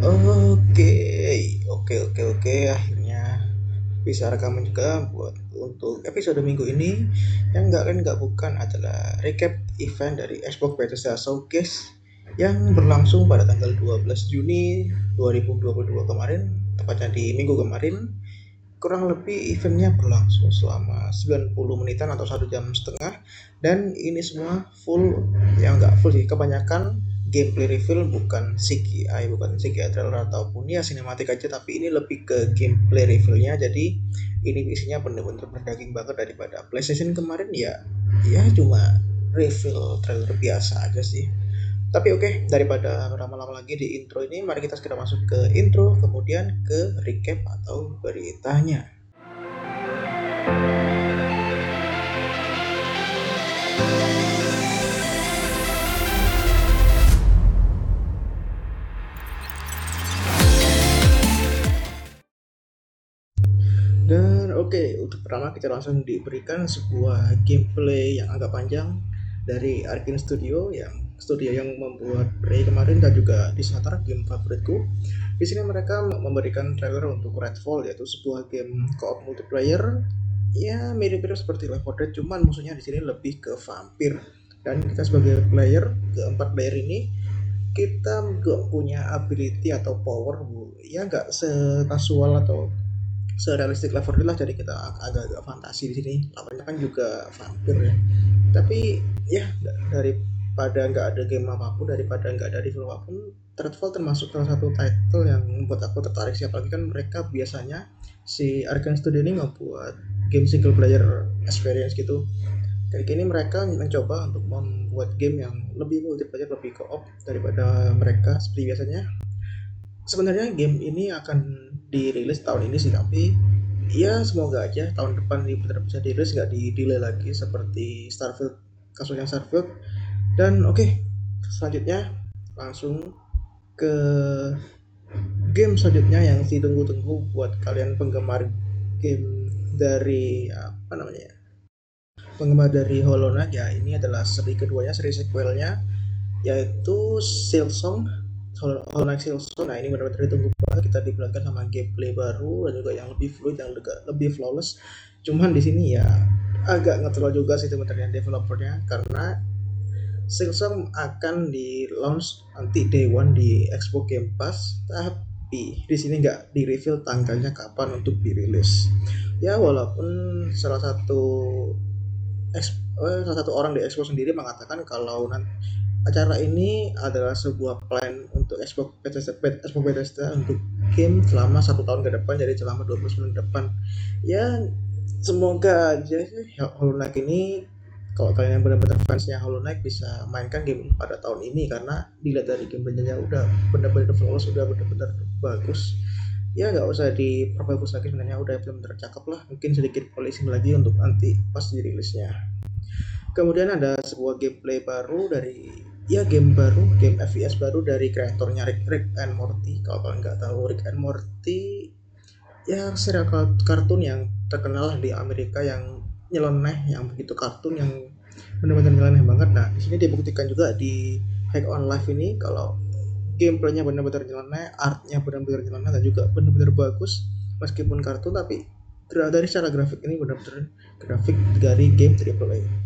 Oke, oke, oke, oke. Akhirnya bisa rekaman juga buat untuk episode minggu ini. Yang nggak lain nggak bukan adalah recap event dari Xbox Bethesda Showcase yang berlangsung pada tanggal 12 Juni 2022 kemarin, tepatnya di minggu kemarin. Kurang lebih eventnya berlangsung selama 90 menitan atau satu jam setengah dan ini semua full yang nggak full sih kebanyakan gameplay reveal bukan CGI bukan CGI trailer ataupun ya sinematik aja tapi ini lebih ke gameplay revealnya. Jadi ini isinya bener-bener berdaging banget daripada PlayStation kemarin. Ya ya cuma reveal trailer biasa aja sih. Tapi oke okay, daripada lama-lama lagi di intro ini mari kita segera masuk ke intro kemudian ke recap atau beritanya. Dan pertama kita langsung diberikan sebuah gameplay yang agak panjang dari Arkane Studio yang studio yang membuat Prey kemarin dan juga Dishonored game favoritku. Di sini mereka memberikan trailer untuk Redfall yaitu sebuah game co-op multiplayer. Ya mirip-mirip seperti Left 4 Dead cuman musuhnya di sini lebih ke vampir. Dan kita sebagai player keempat player ini kita nggak punya ability atau power ya nggak sekasual atau serealistik level lah jadi kita agak-agak fantasi di sini. Lawannya kan juga vampir ya. Tapi ya daripada nggak ada game apa pun daripada nggak ada review apa pun Threadfall termasuk salah satu title yang membuat aku tertarik sih. Apalagi kan mereka biasanya si Arkane Studio ini ngebuat game single player experience gitu. Kayak gini mereka mencoba untuk membuat game yang lebih multiplayer lebih co-op daripada mereka seperti biasanya. Sebenarnya game ini akan dirilis tahun ini sih tapi ya semoga aja tahun depan benar bisa dirilis nggak di delay lagi seperti Starfield kasusnya Starfield. Dan oke okay, selanjutnya langsung ke game selanjutnya yang ditunggu-tunggu buat kalian penggemar game dari apa namanya ya penggemar dari Hollow Knight. Ya ini adalah seri keduanya seri sequelnya yaitu Silksong Hollow Knight Silksong nah ini benar-benar ditunggu banget. Kita diperlihatkan sama gameplay baru dan juga yang lebih fluid yang juga lebih flawless. Cuman di sini ya agak ngetrol juga sih teman-teman developernya. Karena Silksong akan di launch nanti day one di Xbox Game Pass. Tapi di sini nggak di reveal tanggalnya kapan untuk dirilis ya walaupun salah satu eh, salah satu orang di Xbox sendiri mengatakan kalau acara ini adalah sebuah plan untuk Xbox Bethesda, Xbox Bethesda untuk game selama satu tahun ke depan jadi selama 20 bulan ke depan. Ya semoga aja Hollow Knight ini kalau kalian yang benar-benar fansnya Hollow Knight bisa mainkan game pada tahun ini karena dilihat dari gameplaynya udah benar-benar flawless udah benar-benar bagus. Ya nggak usah diperbagus lagi sebenarnya udah benar-benar cakep lah. Mungkin sedikit polishing lagi untuk nanti pas dirilisnya kemudian ada sebuah gameplay baru dari ya game baru game FPS baru dari kreatornya Rick, Rick and Morty. Kalau kalian nggak tahu Rick and Morty ya serial kartun yang terkenal di Amerika yang nyeleneh yang begitu kartun yang benar-benar nyeleneh banget. Nah di sini dibuktikan juga di Hack on Life ini kalau gameplaynya benar-benar nyeleneh artnya benar-benar nyeleneh dan juga benar-benar bagus. Meskipun kartun tapi dari secara grafik ini benar-benar grafik dari game AAA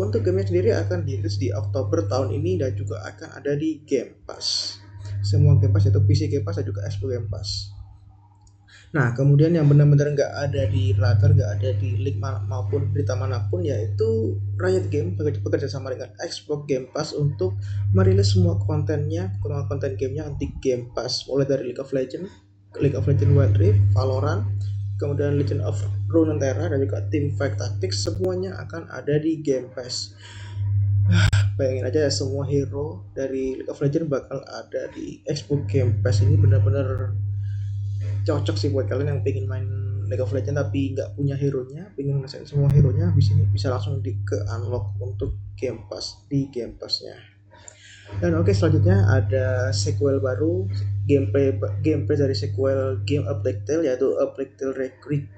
untuk game sendiri akan dirilis di Oktober tahun ini dan juga akan ada di Game Pass. Semua Game Pass yaitu PC Game Pass dan juga Xbox Game Pass. Nah, kemudian yang benar-benar nggak ada di radar, nggak ada di link maupun berita mana pun yaitu Riot Game bekerja sama dengan Xbox Game Pass untuk merilis semua kontennya, konten gamenya di Game Pass, mulai dari League of Legends, League of Legends Wild Rift, Valorant, kemudian Legend of Runeterra dan juga Team Fight Tactics semuanya akan ada di Game Pass. Bayangin aja ya semua hero dari League of Legends bakal ada di Xbox Game Pass ini benar-benar cocok sih buat kalian yang pengen main League of Legends tapi nggak punya hero-nya, pengen ngerasain semua hero-nya di sini bisa langsung di ke unlock untuk Game Pass di Game Pass-nya. Dan oke okay, selanjutnya ada sequel baru gameplay gameplay dari sequel game A Plague Tale yaitu A Plague Tale Requiem?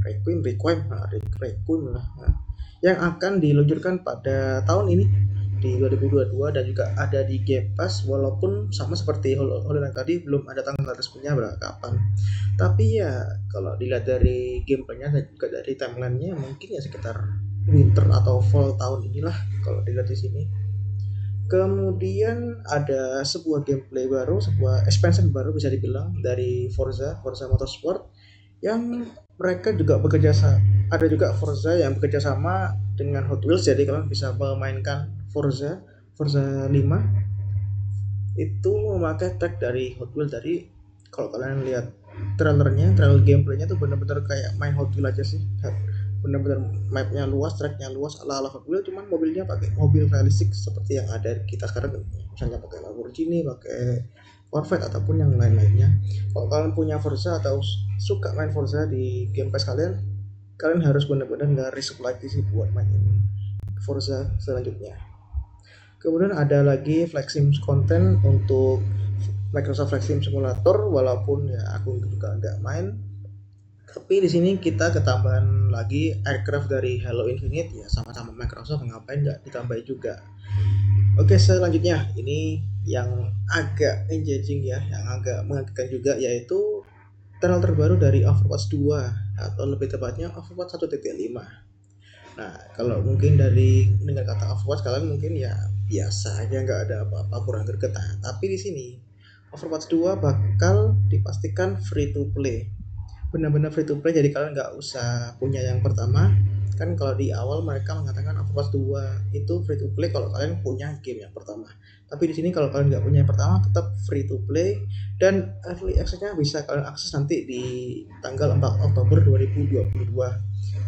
Requiem? Requiem? Nah, Requiem lah nah, yang akan diluncurkan pada tahun ini di 2022 dan juga ada di Game Pass walaupun sama seperti Knight tadi belum ada tanggal resminya berapa kapan. Tapi ya kalau dilihat dari gameplaynya dan juga dari timelinenya mungkin ya sekitar winter atau fall tahun inilah kalau dilihat di sini kemudian ada sebuah gameplay baru sebuah expansion baru bisa dibilang dari Forza Forza Motorsport yang mereka juga bekerja sama ada juga Forza yang bekerja sama dengan Hot Wheels jadi kalian bisa memainkan Forza Forza 5 itu memakai track dari Hot Wheels dari kalau kalian lihat trailernya trailer gameplaynya tuh bener-bener kayak main Hot Wheels aja sih benar-benar mapnya luas tracknya luas ala ala Wheels cuman mobilnya pakai mobil realistik seperti yang ada kita sekarang. Misalnya pakai Lamborghini pakai Corvette ataupun yang lain-lainnya. Kalau kalian punya Forza atau suka main Forza di Game Pass kalian kalian harus benar-benar nggak risk lagi sih buat mainin Forza selanjutnya. Kemudian ada lagi Flexim content untuk Microsoft Sim Simulator walaupun ya aku juga nggak main tapi di sini kita ketambahan lagi aircraft dari Halo Infinite. Ya sama-sama Microsoft ngapain nggak ditambahin juga? Oke selanjutnya. Ini yang agak engaging ya yang agak mengagetkan juga yaitu trailer terbaru dari Overwatch 2 atau lebih tepatnya Overwatch 1.5 nah kalau mungkin dari dengar kata Overwatch kalian mungkin ya biasa aja nggak ada apa-apa kurang greget nah, tapi di sini Overwatch 2 bakal dipastikan free to play benar-benar free to play jadi kalian nggak usah punya yang pertama. Kan kalau di awal mereka mengatakan Overwatch 2 itu free to play kalau kalian punya game yang pertama. Tapi di sini kalau kalian nggak punya yang pertama tetap free to play dan early access-nya bisa kalian akses nanti di tanggal 4 Oktober 2022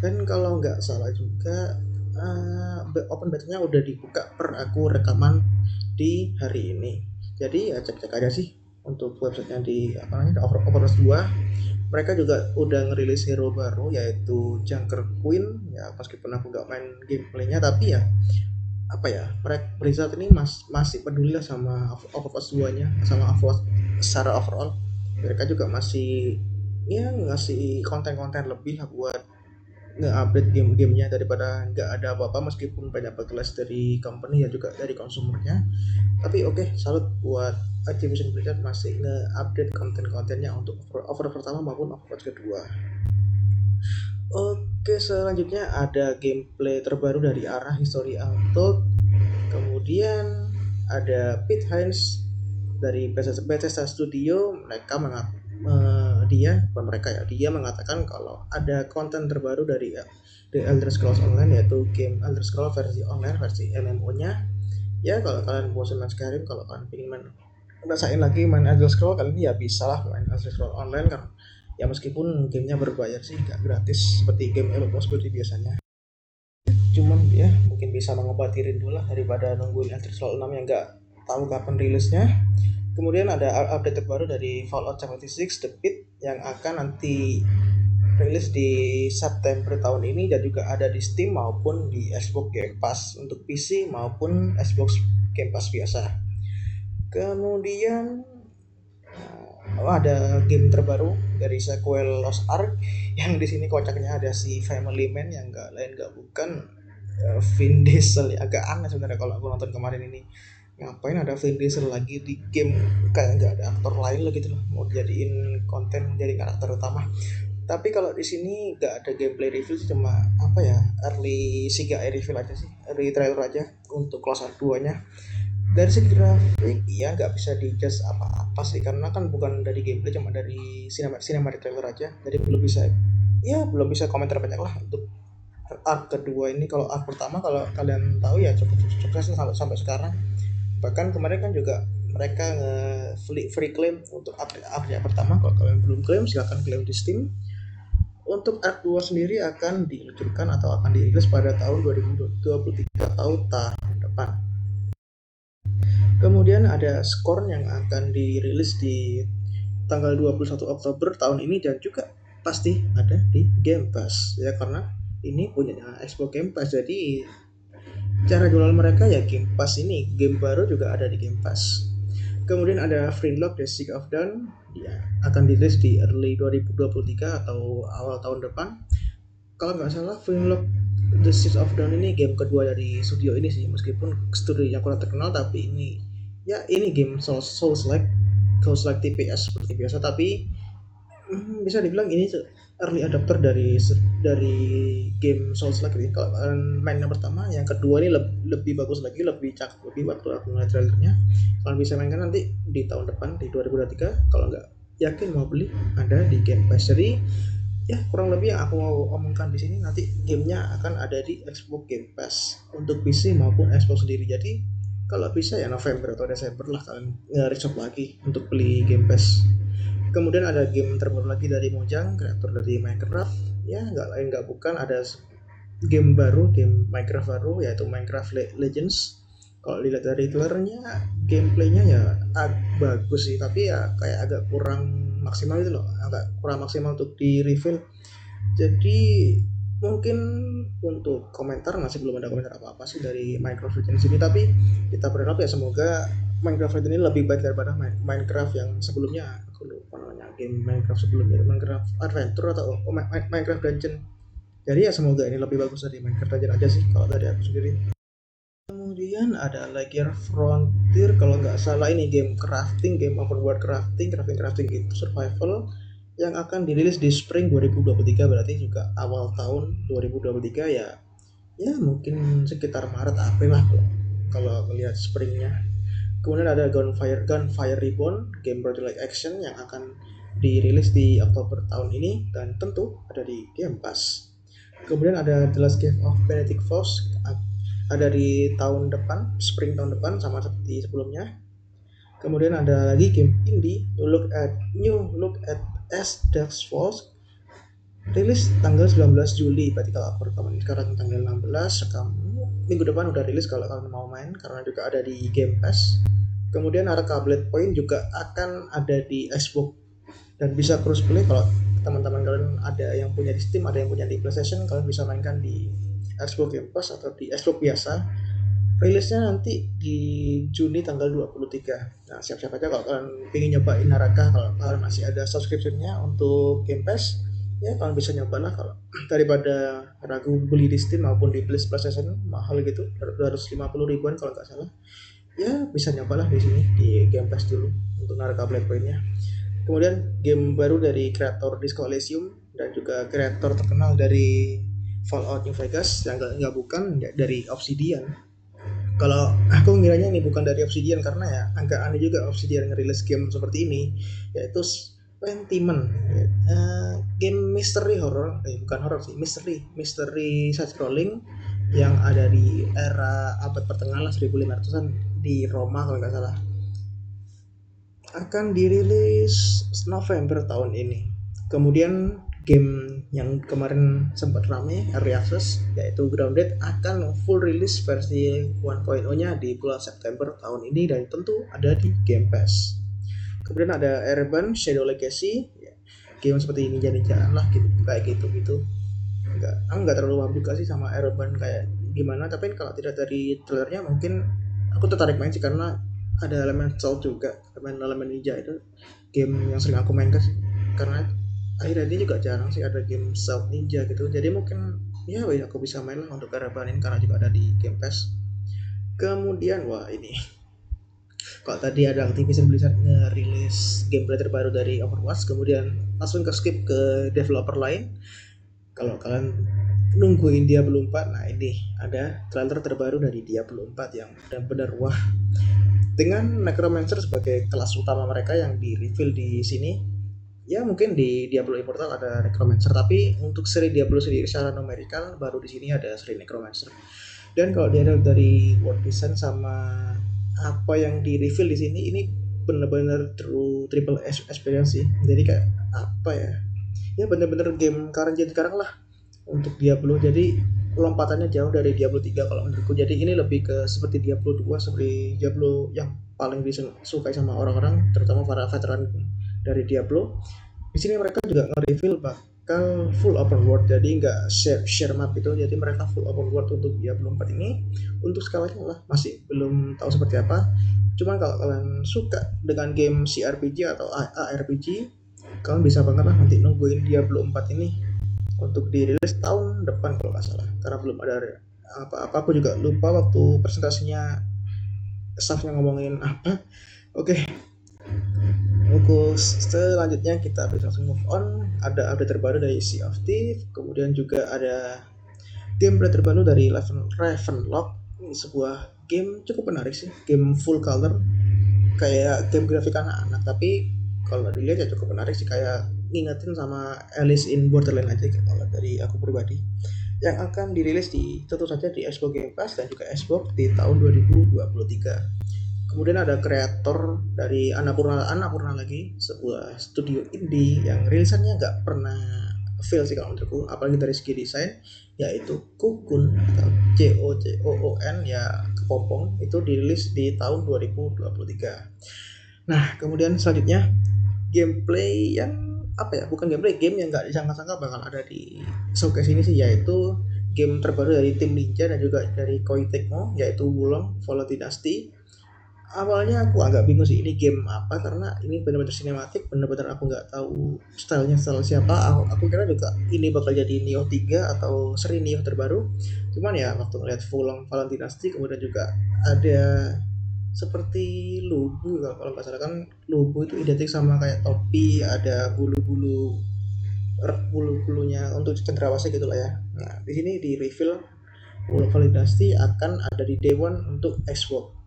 dan kalau nggak salah juga uh, open beta-nya udah dibuka per aku rekaman di hari ini. Jadi ya cek-cek aja sih untuk websitenya di apa namanya Overwatch 2 mereka juga udah ngerilis hero baru yaitu Junker Queen. Ya meskipun aku nggak main gameplaynya tapi ya apa ya mereka Blizzard ini mas, masih peduli lah sama Overwatch 2 nya sama Overwatch secara overall. Mereka juga masih ya ngasih konten-konten lebih lah buat nge-update game-gamenya daripada nggak ada apa-apa meskipun banyak backlash dari company ya juga dari konsumernya tapi oke okay, salut buat Activision Blizzard masih nge-update konten-kontennya untuk over pertama maupun Overwatch kedua. Oke, selanjutnya ada gameplay terbaru dari arah History Untold. Kemudian ada Pete Hines dari Bethesda Studio. Mereka mengat uh, dia, bukan mereka ya, dia mengatakan kalau ada konten terbaru dari uh, The Elder Scrolls Online yaitu game Elder Scrolls versi online versi MMO-nya. Ya kalau kalian bosan main Skyrim, kalau kalian ingin main ngerasain lagi main Elder Scroll kali ini ya bisa lah main Elder Scroll online kan ya meskipun gamenya berbayar sih nggak gratis seperti game MMO seperti biasanya. Cuman ya mungkin bisa mengobati rindu lah daripada nungguin Elder Scroll 6 yang nggak tahu kapan rilisnya. Kemudian ada update terbaru dari Fallout 76 The Pit yang akan nanti rilis di September tahun ini dan juga ada di Steam maupun di Xbox Game Pass untuk PC maupun Xbox Game Pass biasa kemudian oh, ada game terbaru dari sequel Lost Ark yang di sini kocaknya ada si Family Man yang enggak lain enggak bukan uh, Vin Diesel. Ya agak aneh sebenarnya kalau aku nonton kemarin ini. Ngapain ada Vin Diesel lagi di game? Kayak nggak ada aktor lain lah gitu loh mau jadiin konten jadi karakter utama. Tapi kalau di sini nggak ada gameplay review cuma apa ya early CGI review aja sih. Early trailer aja untuk Lost Ark 2 nya dari segi grafik ya nggak bisa dijudge apa-apa sih karena kan bukan dari gameplay cuma dari cinema cinematic trailer aja. Jadi belum bisa ya belum bisa komentar banyak lah untuk art kedua ini. Kalau art pertama kalau kalian tahu ya cukup sukses sampai sampai sekarang. Bahkan kemarin kan juga mereka nge free, free claim untuk update update pertama. Kalau kalian belum claim silahkan claim di Steam. Untuk art 2 sendiri akan diluncurkan atau akan dirilis pada tahun 2023 atau tahun depan Kemudian ada Scorn yang akan dirilis di tanggal 21 Oktober tahun ini dan juga pasti ada di Game Pass ya karena ini punya Xbox Game Pass. Jadi cara jualan mereka ya Game Pass ini. Game baru juga ada di Game Pass. Kemudian ada Freelock The Sick of Dawn ya akan dirilis di early 2023 atau awal tahun depan. Kalau nggak salah Freelock The Seeds of Dawn ini game kedua dari studio ini sih meskipun studio yang kurang terkenal tapi ini ya ini game Souls Souls like Souls like TPS seperti biasa. Tapi hmm, bisa dibilang ini early adapter dari dari game Souls like ini. Kalau main yang pertama yang kedua ini lebih, lebih bagus lagi lebih cakep lebih waktu aku ngeliat trailernya. Kalian bisa mainkan nanti di tahun depan di 2023 kalau nggak yakin mau beli ada di Game Pass jadi ya kurang lebih yang aku mau omongkan di sini nanti gamenya akan ada di Xbox Game Pass untuk PC maupun Xbox sendiri. Jadi kalau bisa ya November atau Desember lah kalian nge lagi untuk beli Game Pass. Kemudian ada game terbaru lagi dari Mojang kreator dari Minecraft. Ya nggak lain nggak bukan ada game baru game Minecraft baru yaitu Minecraft Legends. Kalau dilihat dari trailernya gameplaynya ya bagus sih tapi ya kayak agak kurang maksimal itu loh agak kurang maksimal untuk di reveal jadi mungkin untuk komentar masih belum ada komentar apa apa sih dari Minecraft Legends ini tapi kita berharap ya semoga Minecraft Legends ini lebih baik daripada Minecraft yang sebelumnya. Aku lupa namanya game Minecraft sebelumnya Minecraft Adventure atau oh, Minecraft Dungeon. Jadi ya semoga ini lebih bagus dari Minecraft Dungeon aja sih kalau dari aku sendiri. Kemudian ada lagi Frontier kalau nggak salah ini game crafting game open world crafting crafting crafting gitu survival yang akan dirilis di spring 2023 berarti juga awal tahun 2023 ya ya mungkin sekitar Maret April lah kalau melihat springnya. Kemudian ada Gunfire Gunfire Reborn game like action yang akan dirilis di Oktober tahun ini dan tentu ada di Game Pass. Kemudian ada The Last Cave of Benedict Fox ada di tahun depan spring tahun depan sama seperti sebelumnya. Kemudian ada lagi game indie New Look at New Look at S Death Falls rilis tanggal 19 Juli. Berarti kalau aku rekaman sekarang tanggal 16 sekam minggu depan udah rilis kalau kalian mau main karena juga ada di Game Pass. Kemudian ada Blade Point juga akan ada di Xbox. Dan bisa crossplay kalau teman-teman kalian ada yang punya di Steam ada yang punya di PlayStation kalian bisa mainkan di Xbox Game Pass atau di Xbox biasa rilisnya nanti di Juni tanggal 23 nah siap-siap aja kalau kalian ingin nyobain Naraka kalau kalian masih ada subscriptionnya untuk Game Pass ya kalian bisa nyoba lah kalau daripada ragu beli di Steam maupun di PlayStation mahal gitu 250 ribuan kalau nggak salah ya bisa nyobalah di sini di Game Pass dulu untuk Naraka Black Point-nya. Kemudian game baru dari kreator Disco Elysium dan juga kreator terkenal dari Fallout New Vegas yang gak, gak bukan dari Obsidian kalau aku ngiranya ini bukan dari Obsidian karena ya agak aneh juga Obsidian ngerilis game seperti ini yaitu Pentiment uh, game mystery horror eh bukan horror sih mystery mystery side scrolling yang ada di era abad pertengahan lah 1500-an di Roma kalau nggak salah. Akan dirilis November tahun ini. Kemudian game yang kemarin sempat rame early access yaitu Grounded akan full release versi 1.0 nya di bulan September tahun ini dan tentu ada di Game Pass. Kemudian ada Airborne Shadow Legacy ya, game seperti ini jadi jalan lah gitu kayak gitu gitu. Enggak aku nggak terlalu paham sih sama Airborne kayak gimana tapi kalau tidak dari trailernya mungkin aku tertarik main sih karena ada elemen stealth juga elemen elemen ninja itu game yang sering aku mainkan karena akhirnya ini juga jarang sih ada game South Ninja gitu. Jadi mungkin ya aku bisa main lah untuk karabanin karena juga ada di Game Pass. Kemudian wah ini. Kalau tadi ada Activision Blizzard ngerilis gameplay terbaru dari Overwatch kemudian langsung ke skip ke developer lain. Kalau kalian nungguin Diablo 4 nah ini ada trailer terbaru dari Diablo 4 yang benar-benar wah. Dengan Necromancer sebagai kelas utama mereka yang di reveal di sini ya mungkin di Diablo Immortal ada Necromancer tapi untuk seri Diablo sendiri secara numerikal baru di sini ada seri Necromancer. Dan kalau dia dari world design sama apa yang di reveal di sini ini benar-benar true triple experience sih. Jadi kayak apa ya? Ya benar-benar game current jadi sekarang lah untuk Diablo. Jadi lompatannya jauh dari Diablo 3 kalau menurutku. Jadi ini lebih ke seperti Diablo 2 seperti Diablo yang paling disukai sama orang-orang terutama para veteran dari Diablo. Di sini mereka juga nge-reveal bakal full open world jadi nggak share share map itu jadi mereka full open world untuk Diablo 4 ini. Untuk skalanya lah masih belum tahu seperti apa. Cuman kalau kalian suka dengan game CRPG atau ARPG kalian bisa banget lah nanti nungguin Diablo 4 ini untuk dirilis tahun depan kalau nggak salah. Karena belum ada apa-apa aku juga lupa waktu presentasinya staffnya ngomongin apa. Oke. okay. Selanjutnya kita bisa langsung move on. Ada update terbaru dari Sea of Thieves, kemudian juga ada gameplay terbaru dari Raven Ravenlock. Sebuah game cukup menarik sih, game full color kayak game grafik anak-anak tapi kalau dilihat ya cukup menarik sih kayak ngingetin sama Alice in Borderland aja kalau dari aku pribadi yang akan dirilis di tentu saja di Xbox Game Pass dan juga Xbox di tahun 2023 kemudian ada kreator dari Annapurna Annapurna lagi sebuah studio indie yang rilisannya nggak pernah fail sih kalau menurutku apalagi dari segi desain yaitu Kukun atau C O C O O N ya kepompong itu dirilis di tahun 2023 nah kemudian selanjutnya gameplay yang apa ya bukan gameplay game yang nggak disangka-sangka bakal ada di showcase ini sih yaitu game terbaru dari tim Ninja dan juga dari Koei Tecmo yaitu Wulong Fallout Dynasty awalnya aku agak bingung sih ini game apa? Karena ini benar-benar sinematik benar-benar aku nggak tahu stylenya style siapa. Aku, aku kira juga ini bakal jadi Neo 3 atau seri Neo terbaru. Cuman ya waktu ngeliat Wulong Fallout Dynasty kemudian juga ada seperti lubu kalau nggak salah kan lubu itu identik sama kayak topi ada bulu-bulu bulu-bulunya untuk cendrawasih gitu lah ya. Nah di sini di reveal bulu validasi akan ada di day one untuk Xbox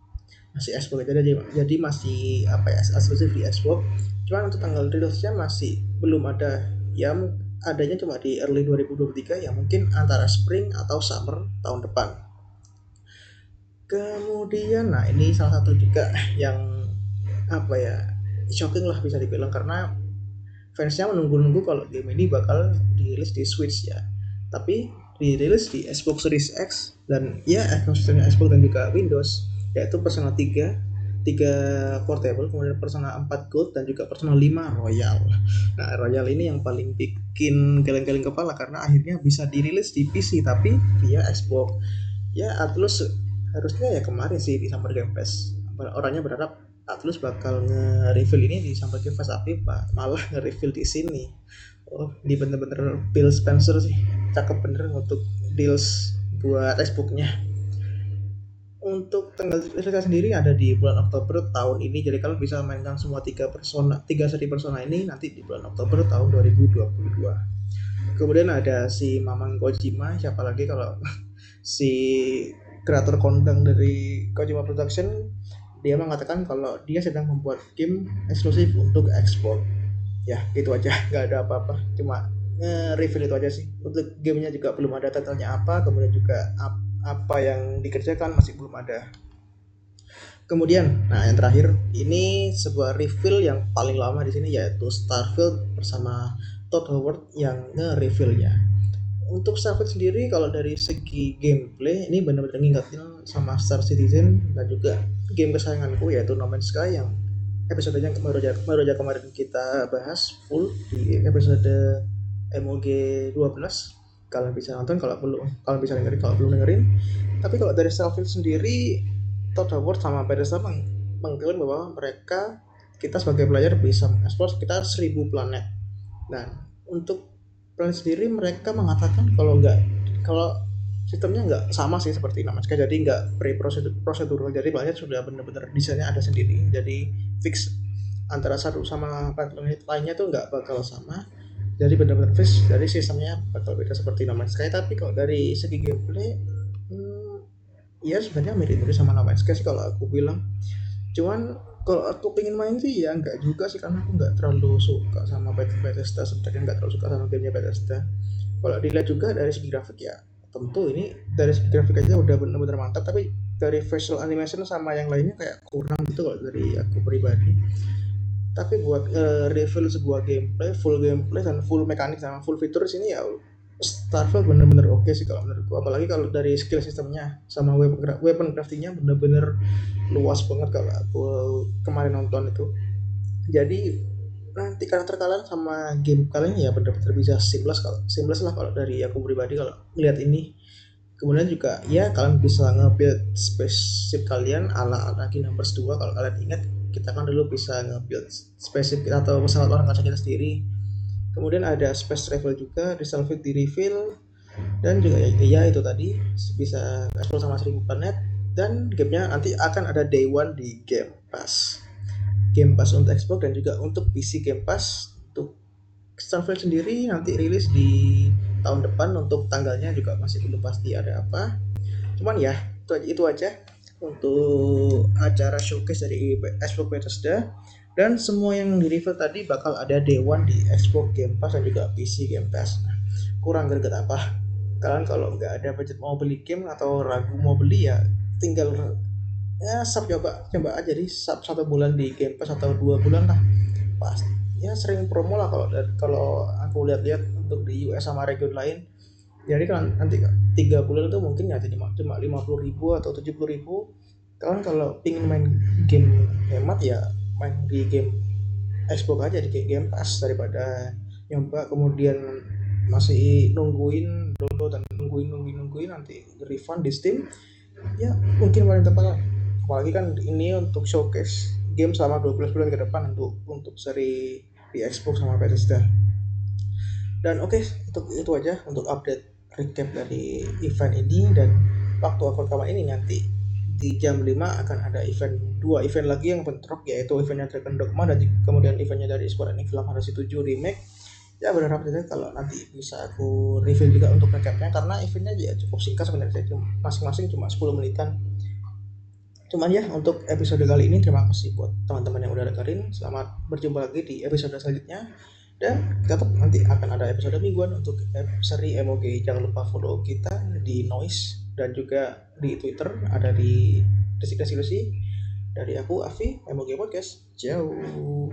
masih Xbox jadi jadi masih apa ya eksklusif di Xbox cuma untuk tanggal rilisnya masih belum ada. Ya adanya cuma di early 2023 ya mungkin antara spring atau summer tahun depan. Kemudian nah ini salah satu juga yang apa ya shocking lah bisa dibilang. Karena fansnya menunggu-nunggu kalau game ini bakal dirilis di Switch ya. Tapi dirilis di Xbox Series X dan ya ekosistemnya Xbox dan juga Windows yaitu Persona 3 3 portable kemudian Persona 4 Gold dan juga Persona 5 Royal. Nah Royal ini yang paling bikin geleng-geleng kepala karena akhirnya bisa dirilis di PC tapi via Xbox. Ya Atlus harusnya ya kemarin sih di Summer Game Fest orangnya berharap Atlus bakal nge-reveal ini di Summer Game Fest tapi malah nge-reveal di sini. Oh ini bener-bener Bill Spencer sih. Cakep bener untuk deals buat Xbox-nya untuk tanggal rilisnya sendiri ada di bulan Oktober tahun ini. Jadi kalian bisa mainkan semua tiga persona tiga seri persona ini nanti di bulan Oktober tahun 2022 kemudian ada si Mamang Kojima siapa lagi kalau si kreator kondang dari Kojima Production dia mengatakan kalau dia sedang membuat game eksklusif untuk Xbox ya itu aja. Nggak ada apa-apa. Cuma nge-reveal itu aja sih. Untuk gamenya juga belum ada titelnya apa kemudian juga apa yang dikerjakan masih belum ada. Kemudian nah yang terakhir ini sebuah reveal yang paling lama di sini yaitu Starfield bersama Todd Howard yang nge-revealnya. Untuk Starfield sendiri kalau dari segi gameplay ini benar-benar ngingetin sama Star Citizen dan juga game kesayanganku yaitu No Man's Sky yang episodenya baru aja, baru aja kemarin kita bahas full di episode MOG 12 kalian bisa nonton kalau belum kalian bisa dengerin kalau belum dengerin. Tapi kalau dari Starfield sendiri Todd Howard sama Bethesda meng mengklaim bahwa mereka kita sebagai player bisa mengeksplor sekitar 1000 planet. Nah untuk plan sendiri mereka mengatakan kalau nggak kalau sistemnya nggak sama sih seperti nama Sky jadi nggak pre prosedur prosedural. Jadi banyak sudah benar-benar desainnya ada sendiri. Jadi fix antara satu sama planet lainnya tuh nggak bakal sama jadi benar-benar fix dari sistemnya bakal beda seperti nama Sky. Tapi kalau dari segi gameplay hmm, ya sebenarnya mirip-mirip sama nama Sky sih kalau aku bilang. Cuman kalau aku pengen main sih ya enggak juga sih karena aku nggak terlalu suka sama Bethesda. Sebenarnya nggak terlalu suka sama gamenya Bethesda. Kalau dilihat juga dari segi grafik ya tentu ini dari segi grafik aja udah bener-bener mantap. Tapi dari facial animation sama yang lainnya kayak kurang gitu kalau dari aku pribadi tapi buat uh, reveal sebuah gameplay full gameplay dan full mekanik sama full fitur ini ya Starfield bener-bener oke okay sih kalau menurutku. Apalagi kalau dari skill sistemnya sama weapon weapon craftingnya bener-bener luas banget kalau aku kemarin nonton itu. Jadi nanti karakter kalian sama game kalian ya bener-bener bisa seamless kalau seamless lah kalau dari aku pribadi kalau melihat ini. Kemudian juga ya kalian bisa nge-build spaceship kalian ala ala Numbers 2 kalau kalian ingat kita kan dulu bisa nge-build spaceship atau pesawat orang kaca kita sendiri. Kemudian ada space travel juga resolve di reveal dan juga ya, ya itu tadi bisa explore sama seribu planet dan gamenya nanti akan ada day one di Game Pass. Game Pass untuk Xbox dan juga untuk PC Game Pass. Untuk Starfield sendiri nanti rilis di tahun depan untuk tanggalnya juga masih belum pasti ada apa. Cuman ya itu aja, itu aja untuk acara showcase dari Xbox Bethesda. Dan semua yang di reveal tadi bakal ada day one di Xbox Game Pass dan juga PC Game Pass. Nah, kurang greget apa? Kalian kalau nggak ada budget mau beli game atau ragu mau beli ya tinggal ya sub coba coba aja di sub satu bulan di Game Pass atau dua bulan lah. Pasti ya sering promo lah kalau kalau aku lihat-lihat untuk di US sama region lain jadi kan nanti tiga bulan itu mungkin ya cuma cuma lima puluh ribu atau tujuh puluh ribu. Kalian kalau pingin main game hemat ya main di game Xbox aja di Game Pass daripada nyoba kemudian masih nungguin download dan nungguin nungguin nungguin nanti refund di Steam. Ya mungkin paling tepat apalagi kan ini untuk showcase game selama 12 bulan ke depan untuk untuk seri di Xbox sama Bethesda. Dan oke okay, untuk itu aja untuk update recap dari event ini dan waktu aku rekaman ini nanti di jam 5 akan ada event dua event lagi yang bentrok yaitu eventnya Dragon Dogma dan kemudian eventnya dari Square Enix Film Fantasy 7 Remake. Ya berharap saja kalau nanti bisa aku review juga untuk recapnya karena eventnya ya cukup singkat sebenarnya masing-masing cuma 10 menitan. Cuman ya untuk episode kali ini terima kasih buat teman-teman yang udah dengerin. Selamat berjumpa lagi di episode selanjutnya dan tetap nanti akan ada episode mingguan untuk seri MOG jangan lupa follow kita di noise dan juga di twitter. Ada di deskripsi dari aku Afi MOG Podcast. Jauh